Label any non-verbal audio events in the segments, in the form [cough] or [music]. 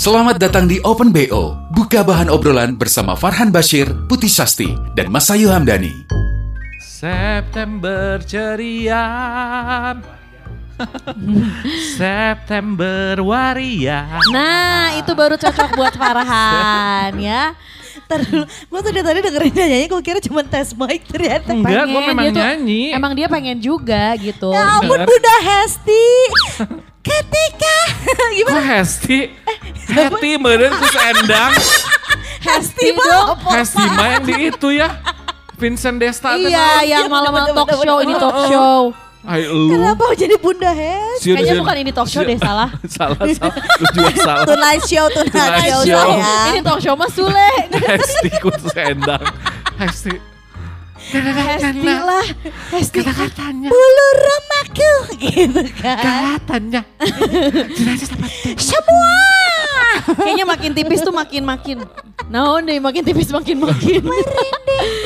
Selamat datang di Open BO, buka bahan obrolan bersama Farhan Bashir, Putih Sasti, dan Mas Ayu Hamdani. September ceria September waria Nah, itu baru cocok buat Farhan ya. Ntar dulu, gue tuh dari tadi dengerin dia nyanyi, gue kira cuma tes mic ternyata. Enggak, gue memang dia tuh- nyanyi Emang dia pengen juga gitu. Ya ampun Bener. Bunda Hesti. Ketika Kok gimana? Hesti? Hesti meren ku endang Hesti dong. mah apa? Hesti mah yang di itu ya Vincent Desta Iya, mah. yang malam-malam talk show ini talk show. Hai lu Kenapa jadi Bunda Hesti? Siun, Kayaknya bukan ini talk show deh, salah. [laughs] Salah, salah Lu juga [laughs] salah Tonight Show, Tonight, Show. Ini talk show Mas Sule. Hesti ku endang Hesti Hesti lah. Hesti. Bulu remaku gitu kan. Katanya [laughs] Semua. Kayaknya makin tipis tuh makin makin. Nah, deh makin tipis makin makin.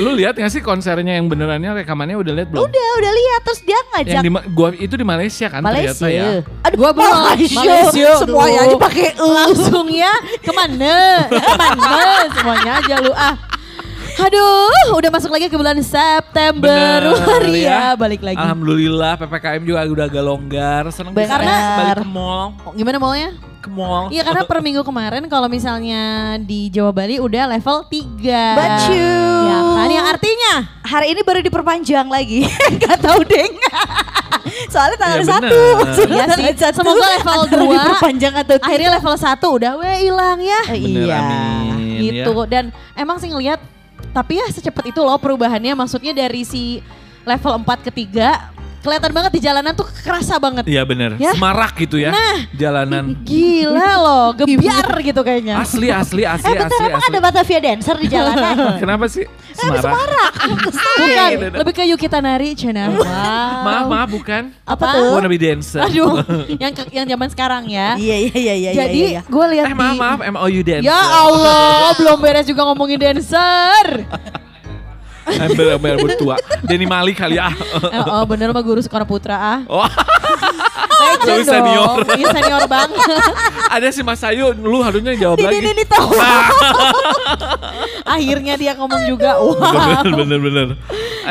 Lu lihat gak sih konsernya yang benerannya rekamannya udah lihat belum? Udah, udah lihat terus dia ngajak Yang di gua itu di Malaysia kan ternyata ya. Aduh, Gua belum. Malaysia. Malaysia. Semuanya aja pakai. Langsung ya ke mana? Ke mana? Semuanya aja lu ah. Aduh, udah masuk lagi ke bulan September. Bener, Waria, ya. balik lagi. Alhamdulillah PPKM juga udah agak longgar. Seneng bisa Bener. balik ke mall, Oh, Gimana maunya? ke mall. Iya karena per minggu kemarin kalau misalnya di Jawa Bali udah level 3. Bacu. Ya kan yang artinya Hari ini baru diperpanjang lagi. [laughs] Gak tahu deng. Soalnya tanggal Iya, satu. [laughs] Iya sih. tanggal satu. Semoga level 2 [laughs] diperpanjang atau tidak. akhirnya level 1 udah we hilang ya. Eh, Bener, iya. amin. gitu ya. dan emang sih ngelihat tapi ya secepat itu loh perubahannya. Maksudnya dari si level 4 ke 3 kelihatan banget di jalanan tuh kerasa banget Iya bener, Ya. semarak gitu ya jalanan. [laughs] gila loh gebiar gitu kayaknya Asli, asli, asli, Eh bentar asli, emang asli. ada Batavia dancer di jalanan? [laughs] Kenapa sih semarak? bukan [laughs] Iya, iya. lebih ke Yuki Tanari Cina wow Maaf, maaf, bukan. apa Wanna be dancer. aduh yang ke- yang zaman sekarang ya Iya iya iya iya. jadi iya, iya. gue lihat Eh maaf, maaf, MOU dancer. ya Allah belum beres juga ngomongin dancer Ember, ember bertua. Denny Malik kali ya. Eh, oh bener mah guru Sekolah Putra ah Oh, Legend senior. Iya senior banget ada si Mas Ayu, lu harusnya jawab lagi. ini ini tahu. Akhirnya dia ngomong juga, wow. Bener, bener, bener.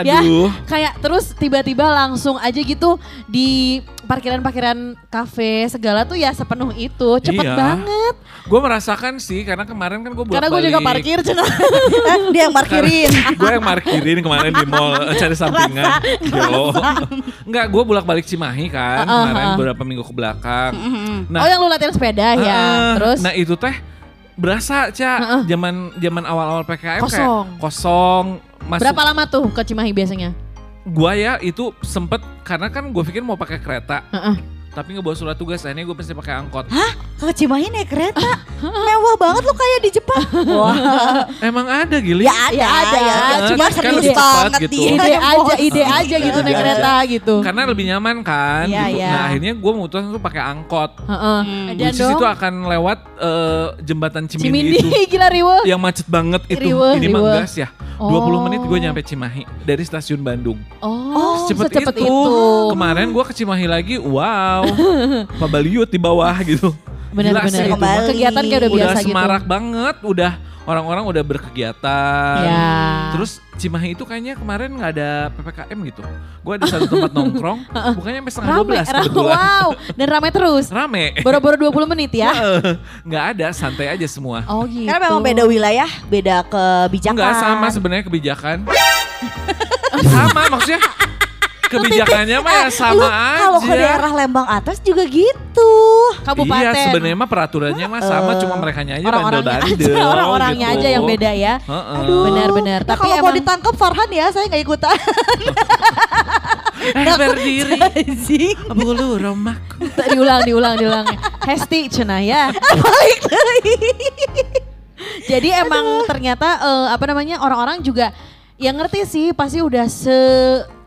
Ya, Aduh. kayak terus tiba-tiba langsung aja gitu di parkiran-parkiran kafe segala tuh ya sepenuh itu. Cepet Iya. banget. Gue merasakan sih, karena kemarin kan gue Karena gue juga parkir cina. [laughs] Eh, dia yang parkirin. gue yang parkirin kemarin di mall eh, cari sampingan Gelo Enggak, gue bolak balik Cimahi kan Uh-uh. Kemarin beberapa minggu ke belakang Nah, oh yang lu latihan sepeda ya. ah, Terus Nah itu teh berasa Ca Uh-uh. Zaman zaman awal-awal PKM Kosong. kayak Kosong masuk berapa lama tuh ke Cimahi biasanya? Gua ya itu sempet Karena kan gue pikir mau pakai kereta Heeh. Tapi nggak bawa surat tugas Akhirnya gue pasti pakai angkot Ke Cimahi naik kereta. Mewah banget lo kayak di Jepang. Wah. Emang ada gili Ya ada, Ya ada, ya. kan Cuma cepat serius banget Gitu. Ide aja, Emosi. ide aja gitu naik Ide kereta gitu. Karena lebih nyaman kan Iya, gitu. iya. Nah akhirnya gue memutuskan tuh pakai angkot Heeh. Dan Which is dong itu akan lewat eh, jembatan Cimindi, Cimindi itu [laughs] gila riwe. yang macet banget itu. Riweh, Ini mah riweh. gas ya. Oh. 20 menit gue nyampe Cimahi dari stasiun Bandung. Oh, Secepat secepat itu. itu. Kemarin gue ke Cimahi lagi, wow. [laughs] Pak Baliut di bawah gitu. Benar-benar. Kembali. Kegiatan kayak udah Udah biasa gitu. semarak banget, udah orang-orang udah berkegiatan. Ya. Terus Cimahi itu kayaknya kemarin nggak ada PPKM gitu. Gue ada satu tempat [laughs] nongkrong, bukannya sampai setengah Rame, 12 rame, kebetulan. wow. Dan rame terus. Rame. Boro-boro 20 menit ya. Nggak ada, santai aja semua. Oh gitu. Karena memang beda wilayah, beda kebijakan. Enggak sama sebenarnya kebijakan. [laughs] sama maksudnya kebijakannya mah [laughs] ya Eh, sama lu aja. Kalau ke daerah Lembang atas juga gitu. Kabupaten. Iya sebenarnya mah peraturannya mah sama cuma mereka aja orang-orangnya bandel-bandel. aja, [laughs] orang-orangnya gitu. aja yang beda ya. Heeh. Benar-benar. Nah, Tapi kalau mau emang ditangkap Farhan ya, saya nggak ikutan. [laughs] Eh berdiri. Bulu romaku. diulang, diulang, diulang. Hesti cenah ya. Balik lagi. Jadi emang ternyata eh, apa namanya orang-orang juga yang ngerti sih pasti udah se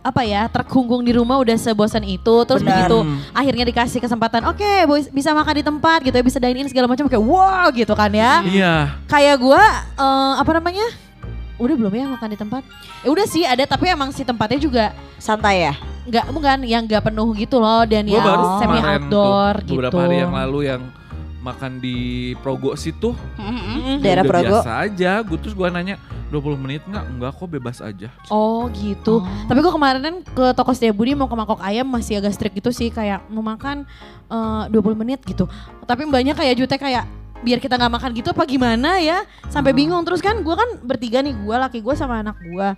apa ya terkungkung di rumah udah sebosan itu terus Benar. begitu akhirnya dikasih kesempatan oke boy, bisa makan di tempat gitu ya bisa dine in segala macam kayak wow gitu kan ya Iya. kayak gua eh, apa namanya udah belum ya makan di tempat ya udah sih ada tapi emang si tempatnya juga Santai ya? nggak bukan yang nggak penuh gitu loh dan yang baru semi outdoor tuh, gitu beberapa hari yang lalu yang makan di Progo situ. Mm-mm. ya Daerah Progo. Biasa aja. Gue terus gue nanya 20 menit nggak? Enggak kok bebas aja. Oh gitu. Tapi gue kemarin kan ke toko Setia Budi mau ke mangkok ayam masih agak strict gitu sih kayak mau makan eh, 20 menit gitu. Tapi mbaknya kayak jutek kayak biar kita nggak makan gitu apa gimana ya? Sampai bingung. Terus kan gue kan bertiga nih gue laki gue sama anak gue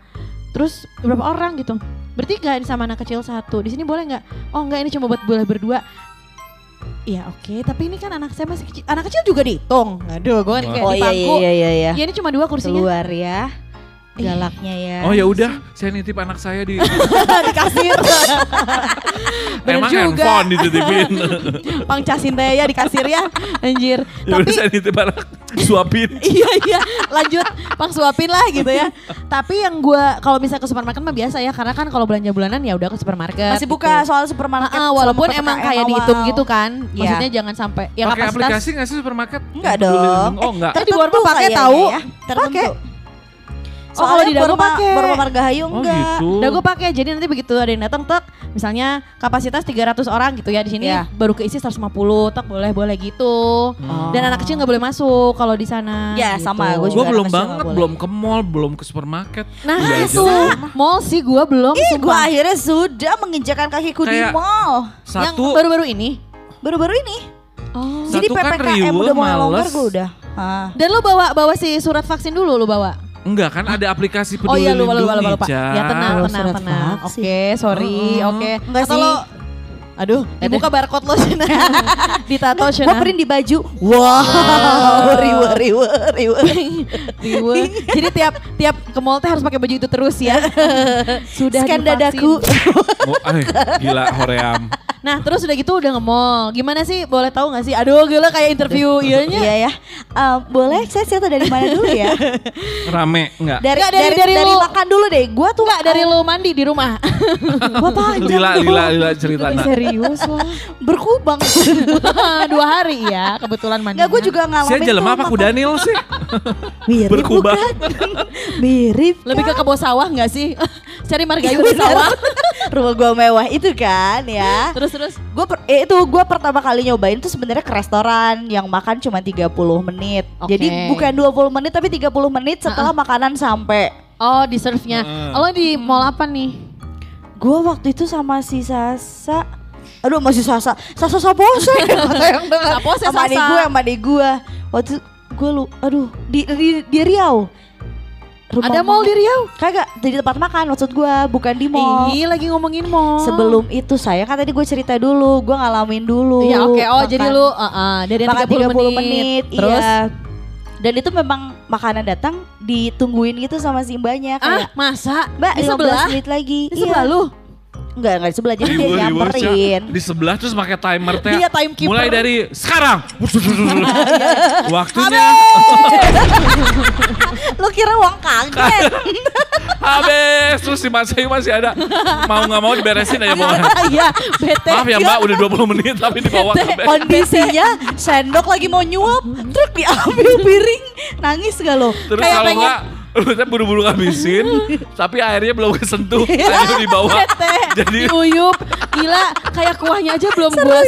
terus berapa orang gitu? Bertiga sama anak kecil satu. Di sini boleh nggak? Oh nggak ini cuma buat boleh berdua Iya oke, tapi ini kan anak saya masih kecil. Anak kecil juga dihitung. Aduh, gue kan kayak Oh di iya bangku. iya iya iya. Ya ini cuma dua kursinya. Keluar ya. Galaknya ya. Oh ya udah, saya nitip anak saya di [laughs] di kasir. [laughs] Emang juga. handphone dititipin. [laughs] Pang casin teh ya di kasir ya. Anjir. ya udah Tapi saya nitip anak suapin. iya iya lanjut pang suapin lah gitu ya. Tapi yang gua kalau bisa ke supermarket mah biasa ya karena kan kalau belanja bulanan ya udah ke supermarket. Masih buka gitu. soal supermarket. Ah, ah, walaupun emang kayak awal. dihitung gitu kan. Iya. Maksudnya jangan sampai ya Pakai aplikasi nggak sih supermarket? Enggak dong. lindungi. Oh enggak. Tapi di Tertentu pakai tahu. ya. Tertentu. Pakai. Oh, Soalnya kalau di Dago ma- pakai. baru Margahayu Oh enggak. gitu. Udah gue pakai jadi nanti begitu ada yang datang tek misalnya kapasitas 300 orang gitu ya di sini Iya. baru keisi 150 tek boleh boleh gitu. Oh. Dan anak kecil nggak boleh masuk kalau di sana. Ya, gitu. sama, gua Gue juga belum banget, belum ke mall, belum ke supermarket. Nah Udah itu aja. mall sih gue belum. Ih, gue akhirnya sudah menginjakan kakiku di Kayak- mall. yang Satu, baru-baru ini. Baru-baru ini. Oh. Jadi Satu kan PPKM riweuh, udah mulai longgar gue udah. Ah. Dan lu bawa bawa si surat vaksin dulu lu bawa. Enggak kan ada aplikasi Oh peduli iya lupa lupa lindungi, lupa lupa. Ca. Ya tenang Oh, tenang tenang. Oke, sorry. Oh, Oke. enggak Atau sih. lo Aduh, dibuka barcode lo Shana. [laughs] Ditato Gue Shana. print di baju. Wow, [laughs] riwe riwe riwe. [laughs] Riwe. Jadi tiap tiap ke mall teh harus pakai baju itu terus ya. Sudah Scan dadaku. Oh, ay, gila hoream. Nah, terus udah gitu udah nge-mall. Gimana sih? Boleh tahu gak sih? Aduh, gila kayak interview ianya. Iya ya. Eh, boleh saya cerita dari mana dulu ya? Rame enggak? Dari Enggak, dari- dari dari dari, lu. makan dulu deh. Gua tuh Enggak dari lu mandi di rumah. [laughs] Gua panjang Lila, dong. lila, lila cerita nak. Serius lah. Berkubang. [laughs] Dua hari ya kebetulan mandi. Enggak, gue juga ngalamin Saya jelema tuh apa makan- ku Daniel sih? Mirip Berkubang. Mirip Lebih ke kan? kebun sawah gak sih? [laughs] Cari margayu di sawah. Rumah gua mewah itu kan ya. terus terus. Gue eh, itu gue pertama kali nyobain tuh sebenarnya ke restoran yang makan cuma 30 menit. Oke. Jadi bukan 20 menit tapi 30 menit setelah makanan sampai. Oh, di serve-nya. Heeh. Lo di mall apa nih? Gue waktu itu sama si Sasa Aduh masih Sasa Sasa Sapose Kata [laughs] yang dengar Sapose, Sama adik gue Sama adik gue Waktu gue lu Aduh di, di, di Riau Rumah Ada mall di Riau? Kagak di tempat makan maksud gue Bukan di mall Ih, lagi ngomongin mall. Sebelum itu saya kan tadi gue cerita dulu Gue ngalamin dulu Iya, oke. Oh, makan- jadi lu uh, uh, dari yang makan 30, 30 menit, Terus iya. Dan itu memang makanan datang ditungguin gitu sama si mbaknya ah, masa? Mbak di 15 sebelah? menit lagi Di sebelah Iya. lu? Enggak, enggak di sebelah Jadi [laughs] dia nyamperin Di sebelah terus pakai timer teh. Iya, timekeeper. Mulai dari sekarang. [laughs] Waktunya [laughs] Uang kaget [laughs] habis. Terus si Mas Ayu masih ada. Mau nggak mau diberesin aja pokoknya. [laughs] Iya, bete. Maaf ya mbak udah 20 menit tapi dibawa ke bed. Kondisinya sendok lagi mau nyuap Truk diambil piring Nangis gak lo? Terus Kayak kalau pengen- enggak lu teh buru-buru ngabisin [laughs] tapi airnya belum kesentuh. Airnya dibawa. Bete. jadi Diuyup. Gila, kayak kuahnya aja belum gue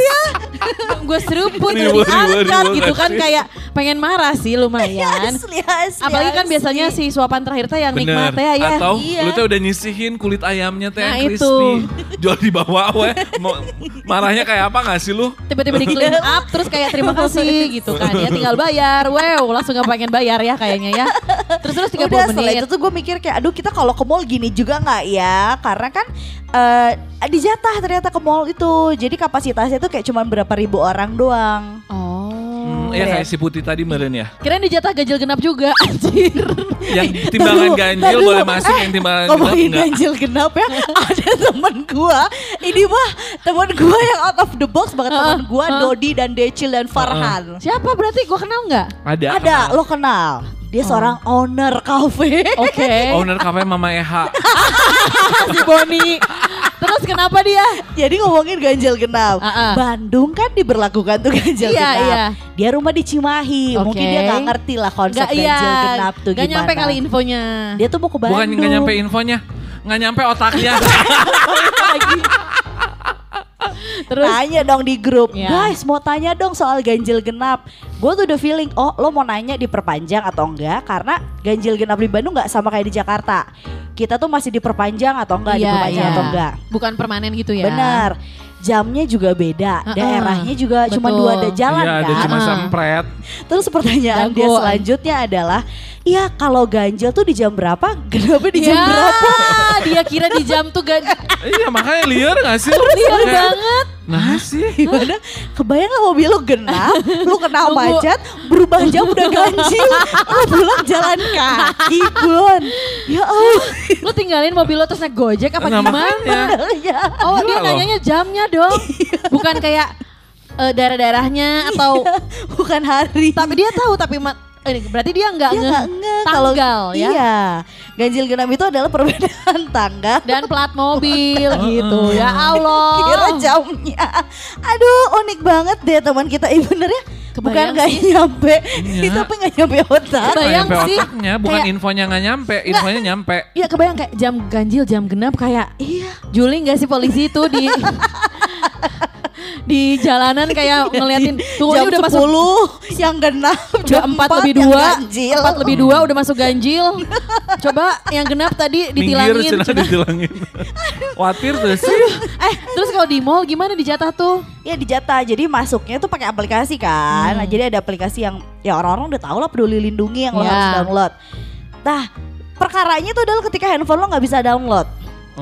gue [laughs] seruput Riwe, riwe, diangkat gitu kan kayak pengen marah sih lumayan. Asli, asli, Apalagi kan biasanya si suapan terakhir teh yang nikmat ya ya. atau Iya. lu tuh udah nyisihin kulit ayamnya teh Nah, crispy. jual dibawa we. Mau- marahnya kayak apa gak sih lu? Tiba-tiba di clean up terus kayak terima kasih gitu kan ya. Tinggal bayar. Wow langsung gak pengen bayar ya kayaknya ya. Terus terus 30 Udah setelah itu tuh gue mikir kayak aduh kita kalau ke mall gini juga nggak ya? Karena kan eh dijatah ternyata ke mall itu. Jadi kapasitasnya tuh kayak cuman berapa ribu orang doang. Oh. Hmm, ya kayak si putih tadi meren ya? Kirain dijatah ganjil genap juga [laughs] anjir. Yang timbangan Taduh, ganjil taduh. boleh masuk yang timbangan genap Ngomongin enggak? ganjil genap ya [laughs] Ada temen gua. Ini mah temen gua yang out of the box banget Temen gua heeh. Dodi dan Decil dan Farhan. Siapa berarti? Gue kenal nggak? Ada Ada lo kenal Dia seorang owner cafe. Oke. [laughs] Owner kafe Mama Eha. [laughs] si Boni. Terus kenapa dia? Jadi ngomongin ganjil genap. Ah, ah. Bandung kan diberlakukan tuh ganjil Iya, genap. iya. Dia rumah di Cimahi. Oke. Mungkin dia nggak ngerti lah konsep Gak ganjil iya. genap tuh Gak gimana. nyampe kali infonya. Dia tuh mau ke Bandung. Bukan nggak nyampe infonya, nggak nyampe otaknya. [laughs] Terus Tanya dong di grup, Iya. guys mau tanya dong soal ganjil genap. Gue tuh udah feeling, oh lo mau nanya diperpanjang atau enggak? Karena ganjil genap di Bandung nggak sama kayak di Jakarta. Kita tuh masih diperpanjang atau enggak, Iya, diperpanjang iya. atau enggak. bukan permanen gitu ya. Benar. Jamnya juga beda, Heeh. daerahnya juga cuma Betul. dua ada jalan Iya, ada kan. cuma sempret. Terus pertanyaan dia selanjutnya adalah, iya kalau ganjil tuh di jam berapa? [laughs] Kenapa di jam Ya, berapa? dia kira di jam tuh gak Iya makanya liar gak sih? liar Kayak, banget. Nah sih. [laughs] Gimana? Kebayang gak mobil lu genap, lu kena macet, berubah jam udah [laughs] ganjil, lu pulang jalan kaki, Bun. Ya Allah. Lu tinggalin mobil lo terus naik gojek apa Nah, gimana? makanya. Ya. [laughs] Oh Gila dia loh. nanyanya jamnya dong. Bukan kayak eh, daerah-daerahnya atau Bukan hari. tapi dia tahu tapi eh, berarti dia nggak nge nggak nge kalau tanggal ya. Iya. Ganjil genap itu adalah perbedaan [laughs] tangga Dan plat mobil gitu. Ya Allah. kira jamnya. Aduh, unik banget deh teman kita. Ya. Bukan Kebayang gak sih. nyampe, Iya. tapi gak nyampe otak. Nggak Kebayang nyampe sih. otaknya, bukan Kayak- infonya nggak nyampe, infonya nyampe. Iya kebayang kayak jam ganjil, jam genap kayak Iya. Juling gak sih polisi itu di [laughs] di jalanan kayak [laughs] ngeliatin tuh jam udah 10 masuk [laughs] yang genap, [laughs] udah jam 4 lebih yang 2 ganjil. 4 lebih 2 udah masuk ganjil Coba yang genap tadi Minggir ditilangin cina Cina. ditilangin. Khawatir tuh sih. Eh terus kalau di mall gimana di jatah tuh? Ya dijatah, jadi masuknya tuh pakai aplikasi kan. Nah, jadi ada aplikasi yang ya orang-orang udah tahu lah peduli lindungi yang lo Iya. harus download. Nah, perkaranya tuh adalah ketika handphone lo nggak bisa download.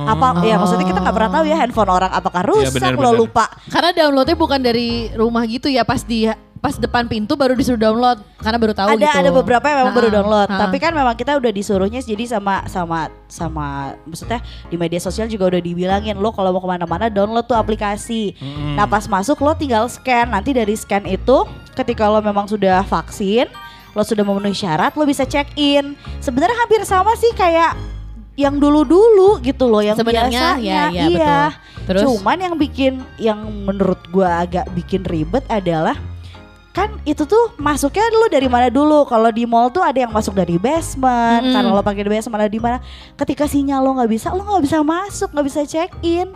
Apa ya maksudnya kita nggak pernah tahu ya handphone orang apakah rusak benar, lo lupa. Karena downloadnya bukan dari rumah gitu ya pas di pas depan pintu baru disuruh download karena baru tahu ada gitu. ada beberapa yang memang baru Ha-ha, download, ha-ha. tapi kan memang kita udah disuruhnya jadi sama sama sama maksudnya di media sosial juga udah dibilangin lo kalau mau ke mana-mana download tuh aplikasi. Nah pas masuk lo tinggal scan, nanti dari scan itu ketika lo memang sudah vaksin, lo sudah memenuhi syarat, lo bisa check in. Sebenarnya hampir sama sih kayak yang dulu-dulu gitu loh, yang Sebenarnya, biasanya. ya, ya, betul. Terus? Cuman yang bikin yang menurut gua agak bikin ribet adalah kan itu tuh masuknya lu dari mana dulu kalau di mall tuh ada yang masuk dari basement Mm-mm. karena lo pakai di basement ada di mana ketika sinyal lo nggak bisa lo nggak bisa masuk nggak bisa check in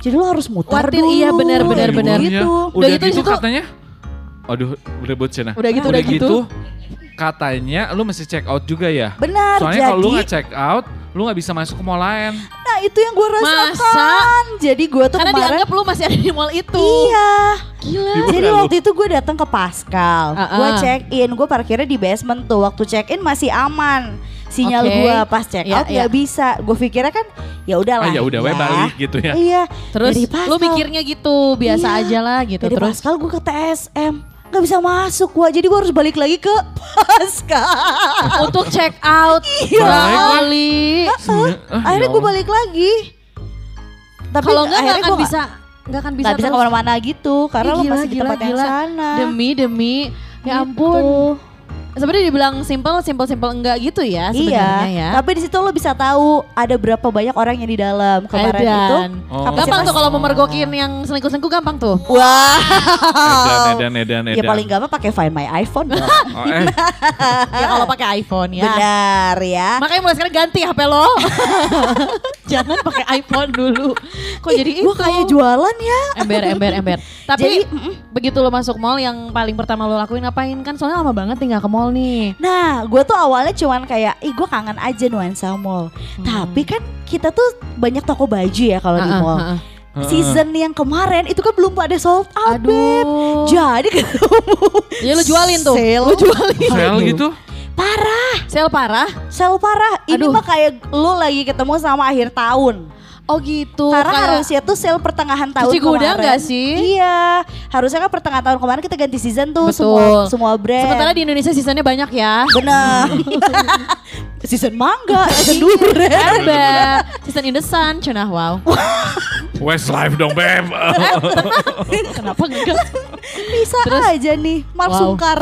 jadi lo harus mutar Khawatir, dulu iya, benar, benar, benar. gitu. Udah, Udah gitu gitu, katanya. Aduh, udah buat cina. Udah gitu, udah gitu. Katanya lu mesti check out juga ya. benar Soalnya kalau lu jadi nggak check out, lu nggak bisa masuk ke mall lain. nah itu yang gue rasakan Masa? jadi gue tuh Karena kemarin dianggap lu masih ada di mall itu. iya Gila. Jadi lu? waktu itu gue datang ke Pascal, Ah, gue ah. check in, gue parkirnya di basement tuh. Waktu check in masih aman, sinyal Oke. gue pas check Ya, out nggak ya. bisa. Gue pikirnya kan ya udahlah. Ah ya udah, we balik gitu ya. Iya. Terus Dari lu mikirnya gitu, biasa Iya. aja lah gitu. Dari Terus Pascal gue ke TSM, nggak bisa masuk gue. Jadi gue harus balik lagi ke Pascal. untuk check out. Iya. Kali. Ah, Akhirnya ya Allah. balik lagi. Tapi Kalau enggak nggak akhirnya akan gua bisa nggak akan bisa nggak bisa ke mana-mana gitu karena Ih, lo masih di gila, tempat yang sana. Demi demi ya ampun. Gitu. Sebenarnya dibilang simple, simple, simple enggak gitu ya sebenarnya Iya, ya. tapi di situ lo bisa tahu ada berapa banyak orang yang di dalam kemarin Edan. itu. Oh. Gampang tuh kalau mau mergokin yang selingkuh-selingkuh gampang tuh. Wah, Edan, edan, edan, ya paling gampang pakai Find My iPhone. Oh, eh, ya kalau pakai iPhone ya. Benar ya. Makanya mulai sekarang ganti HP lo. [laughs] Jangan pakai iPhone dulu. Kok jadi itu? Gue kayak jualan ya. ember, ember, ember. [laughs] Tapi Jadi, begitu lo masuk mall yang paling pertama lo lakuin ngapain kan? Soalnya lama banget nih nggak ke mall nih. Nah, gue tuh awalnya cuman kayak, ih gue kangen aja nuansa mall. Tapi kan kita tuh banyak toko baju ya kalau di Hmm. Mall. ah, ah. Season yang kemarin itu kan belum pada sold out, Beb. Aduh. Jadi [laughs] ketemu. Ya lu jualin tuh. Sale. Lu jualin. sel gitu. Parah, Sale parah. sel parah. Ini Aduh. mah kayak lu lagi ketemu sama akhir tahun. Oh gitu. Karena kayak- harusnya tuh sale pertengahan tahun Cuci kemarin. gudang nggak sih? Iya, harusnya kan pertengahan tahun kemarin kita ganti season tuh Betul. semua semua brand. Sementara di Indonesia seasonnya banyak ya. bener. [laughs] season mangga, [laughs] season durian. Ember. Season in the sun. Cuna wow. [laughs] Westlife dong, Beb. Kenapa enggak? Bisa Terus? aja nih, Mark Wow. Sungkar.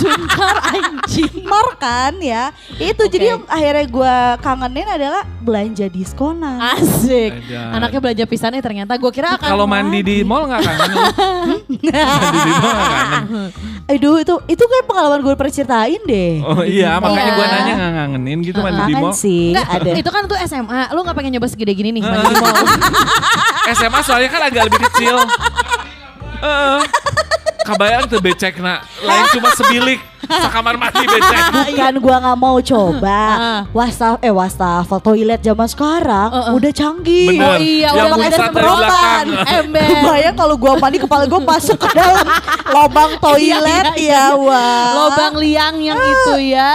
Sungkar anjing. Mar kan ya. Itu Oke. jadi yang akhirnya gue kangenin adalah belanja diskonan. Asik. Ajar. Anaknya belanja pisan eh ternyata gue kira akan Kalau mandi di mall nggak kangen? mandi di mall nggak kangen? Aduh itu itu kayak pengalaman gue pernah ceritain deh. Oh iya, makanya Iya. gue nanya nggak ngangenin gitu mandi di mall. sih Enggak, ada. itu kan tuh SMA. Lu gak pengen nyoba segede gini nih mandi di mall. [laughs] SMA soalnya kan agak lebih kecil. Heeh. [laughs] Kabayang tuh becek nak, lain cuma sebilik, sakamar mandi becek. [laughs] Bukan gua nggak mau coba wastaf eh wastafel toilet zaman sekarang Uh-uh. udah canggih. Bener. Oh iya, Yang udah dari semprotan. Ember. [laughs] Kebayang kalau gua mandi kepala gua masuk ke dalam lubang [laughs] toilet Iya, iya, ya wah. Lobang liang yang itu ya.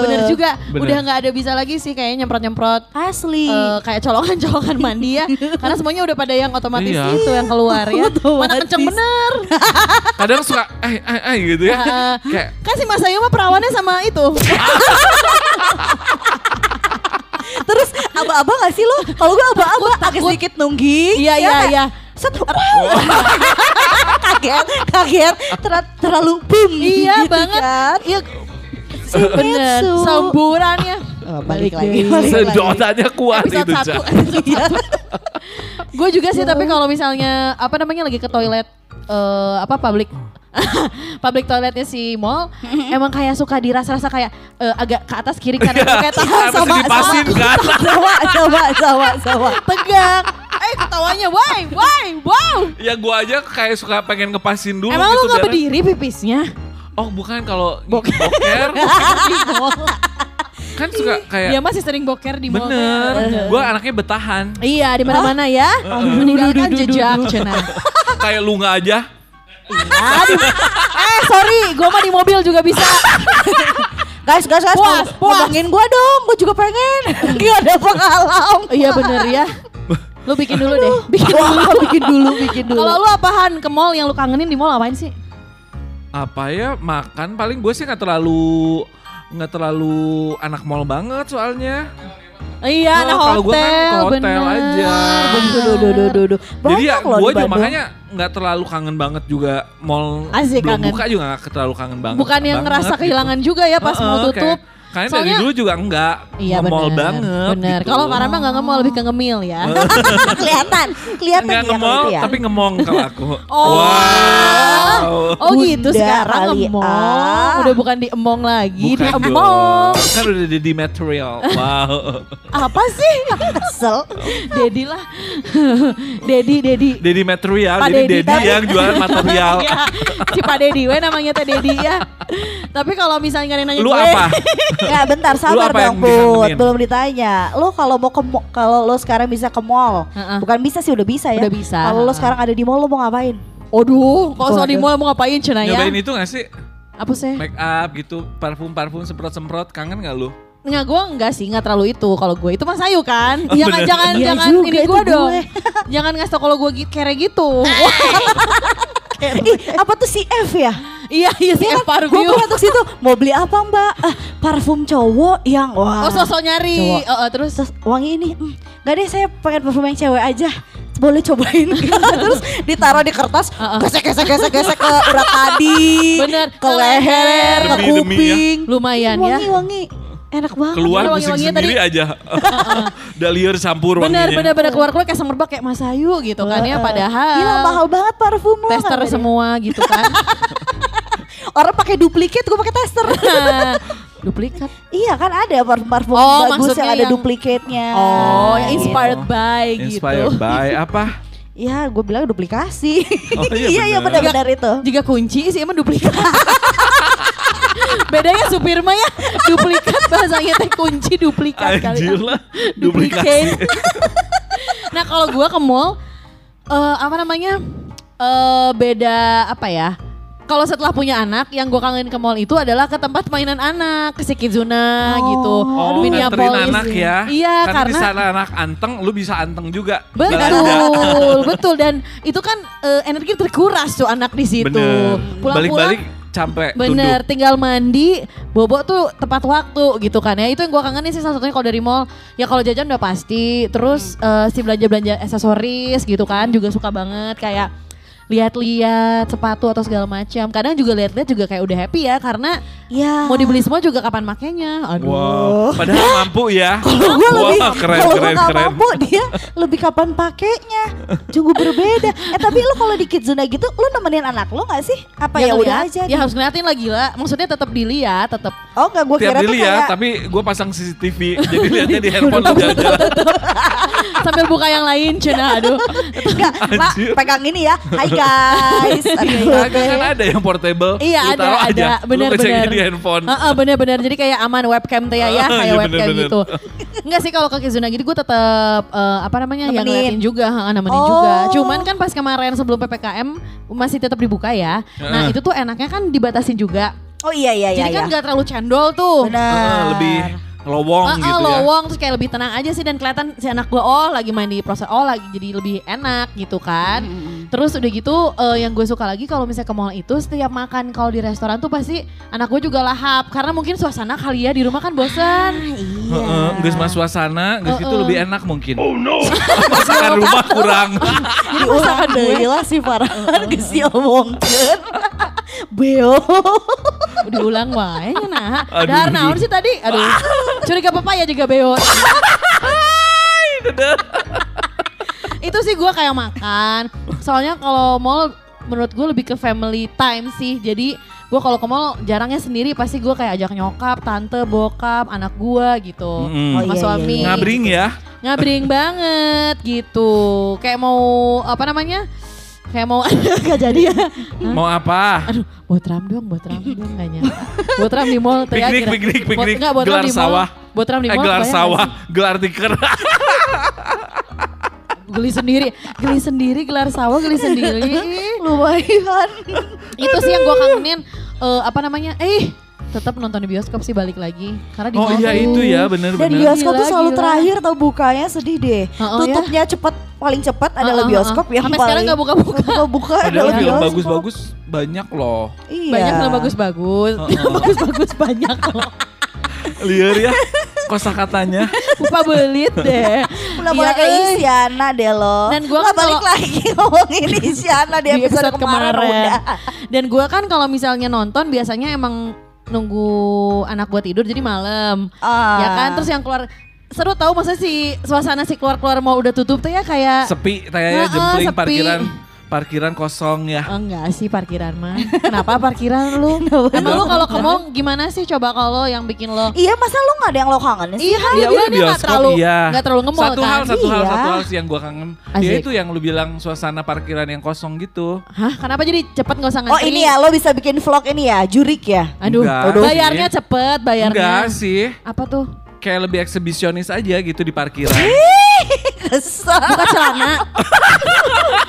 Bener juga. Bener. Udah nggak ada bisa lagi sih kayaknya nyemprot-nyemprot. asli. eh, kayak colongan-colongan mandi ya Karena semuanya udah pada yang otomatis Iya. itu yang keluar ya Mana kenceng bener Kadang suka, eh, eh, eh gitu ya. Heeh. Kayak, Kan si Mas Ayu mah perawannya sama itu Terus aba-aba gak sih lo? Kalau gua aba-aba agak sedikit nungging. Iya ya iya iya Set, kaget, kaget, Ter- terlalu boom. Iya gitu banget kan. Iya Bener Metsu. Samburannya Oh, balik Balik lagi, sedotanya kuat Episode itu, satu Cak. [laughs] Iya. Gue juga sih tapi kalau misalnya Apa namanya lagi ke toilet eh Apa public [laughs] public toiletnya si mall [laughs] emang kayak suka dirasa-rasa kayak eh, agak ke atas kiri kanan kayak tahan Harus sama kan. [laughs] Sama, sama, sama, sama. tegak eh ketawanya why why wow Ya gua aja kayak suka pengen ngepasin dulu emang lu gitu. nggak biar- berdiri pipisnya Oh bukan kalau boker. kan suka kayak dia masih sering boker di mall bener. Gua anaknya betahan. iya di mana-mana ya meninggalkan jejak cenah kayak lu nggak aja. Aduh. eh sorry gue mah di mobil juga bisa Guys, guys, guys, Puas, ngom- puas. ngomongin gua dong, gua juga pengen. Gak ada pengalaman. iya bener ya lu bikin dulu deh bikin dulu [laughs] bikin dulu, bikin dulu. kalau lu apahan ke mall yang lu kangenin di mall apain sih Apa ya makan paling gue sih nggak terlalu nggak terlalu anak mall banget soalnya. Iya Oh, nah kalau hotel gua kan ke hotel bener. aja. Duh, duh, duh, duh, duh, duh. Jadi ya gue juga makanya nggak terlalu kangen banget juga mall Asik, belum kangen. buka juga nggak terlalu kangen banget. bukan yang banget ngerasa gitu. kehilangan juga ya pas mau Heeh, tutup kayak- Karena dari Soalnya- dulu juga enggak Iya nge-mall bener, banget. bener. gitu. Kalau Farah mah nggak nge-mall lebih ke ngemil ya. [laughs] kelihatan, kelihatan Enggak ya itu ya. tapi ngemong kalau aku. [laughs] Oh. Wow. Oh gitu sekarang ngemong, ah. udah bukan di emong lagi, di Bukan emong. dong. Kan udah jadi material. Wow. [laughs] Apa sih? Kesel. Dedi lah, Dedi, Dedi. Dedi material, Pak jadi Dedi yang jualan material. Ya, si Pak Dedi, we namanya teh Dedi ya. Tapi kalau misalnya nggak ada yang nanya Lu gue, apa? Ya bentar sabar dong Put, belum ditanya. Lo kalau mau ke kalau lo sekarang bisa ke mall, Heeh. bukan bisa sih udah bisa ya. Udah bisa. Kalau lo sekarang ada di mall lo mau ngapain? Aduh, kalau soal di mall mau ngapain cina ya? Nyobain itu gak sih? Apa sih? Make up gitu, parfum-parfum semprot-semprot, kangen gak lu? Nggak, gue enggak sih, nggak terlalu itu. Kalau gue itu Mas Ayu kan. Oh, jangan bener. jangan Iya jangan juga, ini gue dong. gue. jangan ngasih tau kalau gue kere gitu. [laughs] Ih, apa tuh si F ya? Iya iya sih Iya F kan? Gue parfum. pernah tuh situ mau beli apa mbak? Ah, parfum cowok yang wah. Oh sosok nyari. Cowok. Oh, oh, terus Terus wangi ini, hmm, gak deh saya pengen parfum yang cewek aja. Boleh cobain [laughs] Terus ditaruh di kertas Uh-uh. Gesek gesek gesek gesek ke urat tadi Bener. Ke leher Ke ya. kuping lumayan ya. Wangi wangi Enak banget Keluar Iya, pusing wangi-wanginya sendiri aja. [laughs] Udah [laughs] liur campur Bener wanginya. bener bener keluar keluar kayak semerbak kayak Mas Ayu gitu kan ya. Padahal Gila mahal banget parfum lo tester kan, semua gitu kan. Orang pakai duplikat gue pakai tester [laughs] Duplikat. Iya kan ada parfum-parfum Oh, bagus yang ada yang- duplikatnya Oh, yang Gitu. inspired by Inspired gitu. by apa? Ya gue bilang duplikasi Oh, iya [laughs] Iya iya benar-benar itu Jika kunci sih emang duplikat. [laughs] Bedanya supir mah ya duplikat bahasanya teh kunci duplikat kali. Anjir lah, duplikasi. nah kalau gua ke mall eh apa namanya? eh beda apa ya? Kalau setelah punya anak, yang gue kangen ke mall itu adalah ke tempat mainan anak, ke Sekizuna gitu. Oh, nganterin anak ya. Iya, Karena, karena di sana anak anteng, lu bisa anteng juga. Betul, Belanja. betul dan itu kan eh, energi terkuras tuh anak di situ. Bener. Pulang-pulang Balik-balik capek Bener, tunduk. tinggal mandi, bobo tuh tepat waktu gitu kan ya. Itu yang gua kangenin sih salah satunya kalau dari mall. Ya kalau jajan udah pasti, terus eh, si belanja-belanja aksesoris gitu kan juga suka banget kayak lihat-lihat sepatu atau segala macam. Kadang juga lihat-lihat juga kayak udah happy ya karena Ya. mau dibeli semua juga kapan makainya. Aduh. Wow. Padahal mampu ya. [laughs] Kalau gue lebih, Wah, keren, kalau gue keren. mampu dia lebih kapan pakainya. Sungguh berbeda. Eh tapi lu kalau di Kidzuna gitu, lu nemenin anak lu nggak sih? Apa ya, udah ngeliat. aja? Ya harus ngeliatin lah gila. Maksudnya tetap dilihat, tetap. Oh nggak gue Tiap kira tuh dilihat, kayak tapi gue pasang CCTV. Jadi lihatnya di handphone jalan-jalan. [laughs] sambil buka yang lain cina aduh. Enggak, Mak, pegang ini ya. Hai guys. [laughs] Aduh. Kagak kan ada yang portable. Iya ada ada aja. Handphone. Heeh, benar-benar jadi kayak aman webcam teh ya, ya kayak iya, webcam bener-bener. gitu. Enggak sih kalau ke Kizuna gitu gue tetap eh, apa namanya yang ngeliatin juga, heeh, nemenin Oh. juga. Cuman kan pas kemarin sebelum PPKM masih tetap dibuka ya. Nah, itu tuh enaknya kan dibatasin juga. Oh iya iya iya. jadi kan iya. nggak terlalu cendol tuh. Benar. Ah, lebih lowong Heeh, gitu ya. lowong terus kayak lebih tenang aja sih dan kelihatan si anak gue oh lagi main di proses oh lagi jadi lebih enak gitu kan. Terus udah gitu eh, yang gue suka lagi kalau misalnya ke mall itu setiap makan kalau di restoran tuh pasti anak gue juga lahap karena mungkin suasana kali ya di rumah kan bosan. Iya. Heeh, geus mah suasana, geus itu Heeh. lebih enak mungkin. Oh no. [laughs] Masakan rumah kurang. [laughs] Jadi usaha deui lah si Farhan geus diomongkeun. [laughs] Beo. Diulang wae nah. Aduh, Dahar aduh. naon sih tadi? Aduh. Curiga papaya juga beo. itu sih gue kayak makan. Soalnya kalau mall menurut gue lebih ke family time sih. Jadi gue kalau ke mall jarangnya sendiri pasti gue kayak ajak nyokap, tante, bokap, anak gue gitu. Mm-mm. Oh, Sama iya, suami. iya, Ngabring ya. Ngabring banget gitu. Kayak mau apa namanya? Kayak mau [laughs] gak jadi ya. [laughs] Mau apa? Aduh, buat ram dong, buat ram dong gak nyangka. Buat ram di mall ya, Piknik, piknik, piknik. Enggak, buat ram Gelar di mall. sawah. Buat ram di Eh, mall. gelar kebayang gak sawah, gelar tikar. [laughs] Geli sendiri, geli sendiri, gelar sawah, geli sendiri. Lumayan. Itu sih yang gua kangenin. eh, apa namanya? Eh, tetap nonton di bioskop sih balik lagi. Karena di Oh iya itu ya Dan bener-bener. bioskop tuh Gila, selalu gila. terakhir tau bukanya sedih deh. Heeh, Tutupnya cepet paling cepat adalah bioskop heeh. yang Sampai paling sekarang nggak buka-buka. Nggak buka Padahal adalah film bagus-bagus banyak loh. Iya. Banyak film bagus-bagus. [laughs] Bagus-bagus banyak loh. Liar ya kosakatanya. Lupa belit deh. Udah mulai Iya, kayak eh. Isyana deh lo. Dan gua Lah, kan balik lagi [laughs] ngomongin Isyana di episode, kemarin, udah. Dan gue kan kalau misalnya nonton biasanya emang nunggu anak gue tidur jadi malam. Ah. Ya kan terus yang keluar seru tahu masa si suasana si keluar-keluar mau udah tutup tuh ya kayak Sepi kayaknya Heeh, jempling sepi. parkiran parkiran kosong ya. Oh, enggak sih parkiran mah. Kenapa parkiran lu? [laughs] Emang lu kalau ke mall gimana sih coba kalau yang bikin lo? Iya masa lu gak ada yang lo kangenin sih? Iya kan Ya dia udah bioskop terlalu iya. nggak terlalu ngemol Satu kan. hal, satu hal, Iya. satu hal sih yang gua kangen. Ya Asik. itu yang lu bilang suasana parkiran yang kosong gitu. Hah, kenapa jadi cepet nggak usah Oh ngantri? ini ya lo bisa bikin vlog ini ya jurik ya? Aduh, Enggak bayarnya sih. cepet, bayarnya. Enggak sih. Apa tuh? Kayak lebih eksibisionis aja gitu di parkiran. [laughs] Kesel. Buka celana. [laughs]